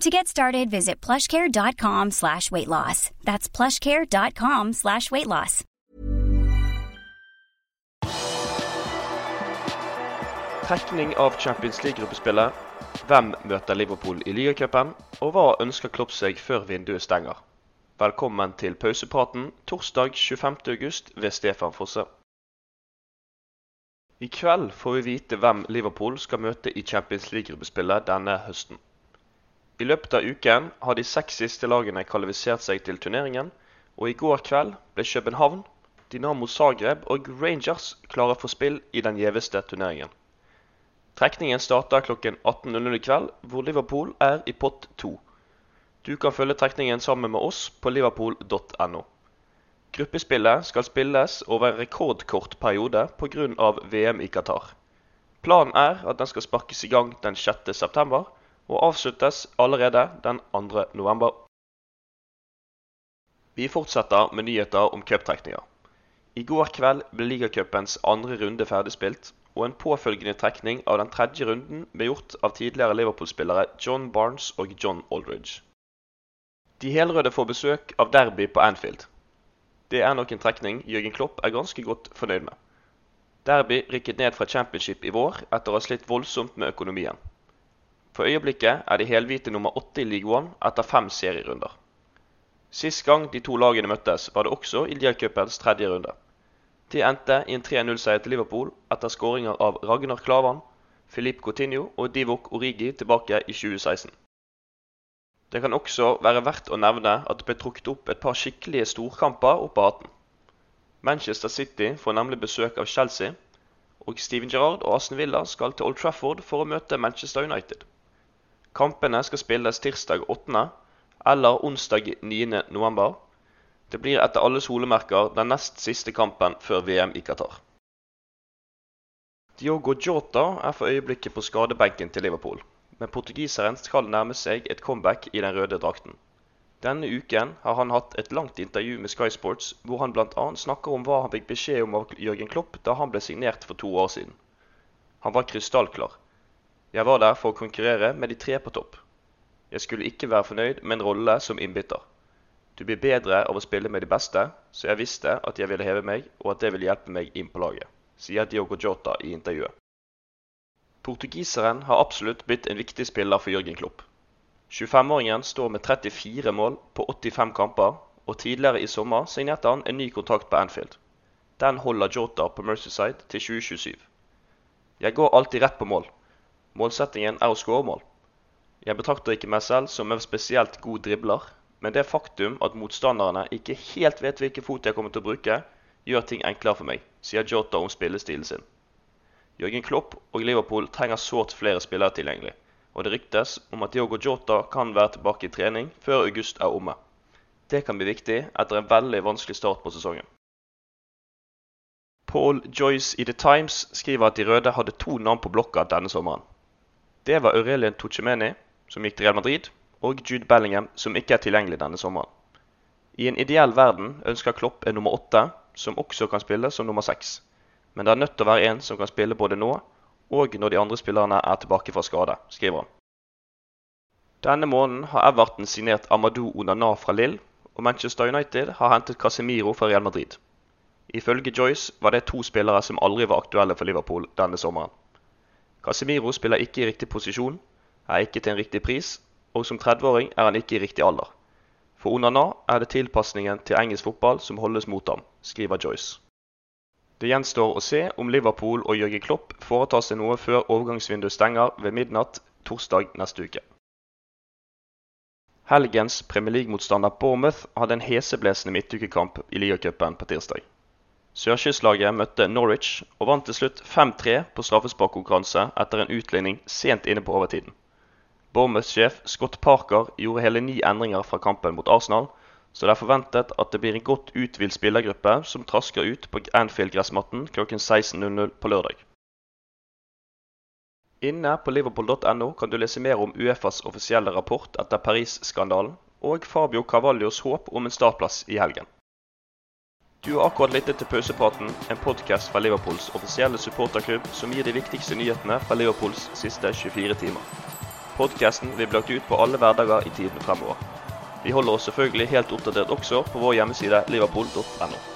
To get started, visit plushcare.com slash weight loss. That's plushcare.com slash weight loss. Trekning av Champions League-gruppespillet. Hvem møter Liverpool i ligacupen? Og hva ønsker Klopp seg før vinduet stenger? Velkommen til pausepraten torsdag 25.8 ved Stefan Fosse. I kveld får vi vite hvem Liverpool skal møte i Champions League-gruppespillet denne høsten. I løpet av uken har de seks siste lagene kvalifisert seg til turneringen, og i går kveld ble København, Dinamo Zagreb og Rangers klare for spill i den gjeveste turneringen. Trekningen starter klokken 18.00 i kveld, hvor Liverpool er i pott to. Du kan følge trekningen sammen med oss på liverpool.no. Gruppespillet skal spilles over en rekordkort periode pga. VM i Qatar. Planen er at den skal sparkes i gang den 6.9 og avsluttes allerede den 2. november. Vi fortsetter med nyheter om cuptrekninger. I går kveld ble ligacupens andre runde ferdigspilt, og en påfølgende trekning av den tredje runden ble gjort av tidligere Liverpool-spillere John Barnes og John Aldridge. De helrøde får besøk av Derby på Anfield. Det er nok en trekning Jørgen Klopp er ganske godt fornøyd med. Derby rykket ned fra championship i vår etter å ha slitt voldsomt med økonomien. For øyeblikket er de helhvite nummer åtte i League One etter fem serierunder. Sist gang de to lagene møttes, var det også i Liacupens tredje runde. Det endte i en 3-0-seier til Liverpool etter skåringer av Ragnar Klavan, Filip Coutinho og Divok Origi tilbake i 2016. Det kan også være verdt å nevne at det ble trukket opp et par skikkelige storkamper opp av hatten. Manchester City får nemlig besøk av Chelsea, og Steven Gerrard og Aston Villa skal til Old Trafford for å møte Manchester United. Kampene skal spilles tirsdag 8. eller onsdag 9. november. Det blir etter alle solemerker den nest siste kampen før VM i Qatar. Diogo Jota er for øyeblikket på skadebenken til Liverpool, men portugiseren skal nærme seg et comeback i den røde drakten. Denne uken har han hatt et langt intervju med Sky Sports, hvor han bl.a. snakker om hva han fikk beskjed om av Jørgen Klopp da han ble signert for to år siden. Han var krystallklar. Jeg var der for å konkurrere med de tre på topp. Jeg skulle ikke være fornøyd med en rolle som innbytter. Du blir bedre av å spille med de beste, så jeg visste at jeg ville heve meg, og at det ville hjelpe meg inn på laget, sier Diogo Jota i intervjuet. Portugiseren har absolutt blitt en viktig spiller for Jørgen Klopp. 25-åringen står med 34 mål på 85 kamper, og tidligere i sommer signerte han en ny kontrakt på Anfield. Den holder Jota på Mercyside til 2027. Jeg går alltid rett på mål. Målsettingen er å skåre mål. Jeg betrakter ikke meg selv som en spesielt god dribler, men det faktum at motstanderne ikke helt vet hvilken fot jeg kommer til å bruke, gjør ting enklere for meg, sier Jota om spillestilen sin. Jørgen Klopp og Liverpool trenger sårt flere spillere tilgjengelig, og det ryktes om at Diogo Jota kan være tilbake i trening før august er omme. Det kan bli viktig etter en veldig vanskelig start på sesongen. Paul Joyce i The Times skriver at de røde hadde to navn på blokka denne sommeren. Det var Aurelien Tucemeni, som gikk til Real Madrid, og Jude Bellingham, som ikke er tilgjengelig denne sommeren. I en ideell verden ønsker Klopp en nummer åtte, som også kan spille som nummer seks. Men det er nødt til å være en som kan spille både nå og når de andre spillerne er tilbake fra skade, skriver han. Denne måneden har Everton signert Amadou Onana fra Lill, og Manchester United har hentet Casemiro fra Real Madrid. Ifølge Joyce var det to spillere som aldri var aktuelle for Liverpool denne sommeren. Casemiro spiller ikke i riktig posisjon, er ikke til en riktig pris, og som 30-åring er han ikke i riktig alder. For Onana er det tilpasningen til engelsk fotball som holdes mot ham, skriver Joyce. Det gjenstår å se om Liverpool og Jørgen Klopp foretar seg noe før overgangsvinduet stenger ved midnatt torsdag neste uke. Helgens Premier League-motstander Bournemouth hadde en heseblesende midtukekamp i ligacupen på tirsdag. Sørkystlaget møtte Norwich og vant til slutt 5-3 på straffesparkkonkurranse etter en utligning sent inne på overtiden. Bournemouth-sjef Scott Parker gjorde hele ni endringer fra kampen mot Arsenal, så det er forventet at det blir en godt uthvilt spillergruppe som trasker ut på Anfield-gressmatten klokken 16.00 på lørdag. Inne på liverpool.no kan du lese mer om Uefas offisielle rapport etter Paris-skandalen, og Fabio Cavallios håp om en startplass i helgen. Du har akkurat lyttet til Pausepraten, en podkast fra Liverpools offisielle supporterklubb som gir de viktigste nyhetene fra Liverpools siste 24 timer. Podkasten vil bli lagt ut på alle hverdager i tiden fremover. Vi holder oss selvfølgelig helt oppdatert også på vår hjemmeside liverpool.no.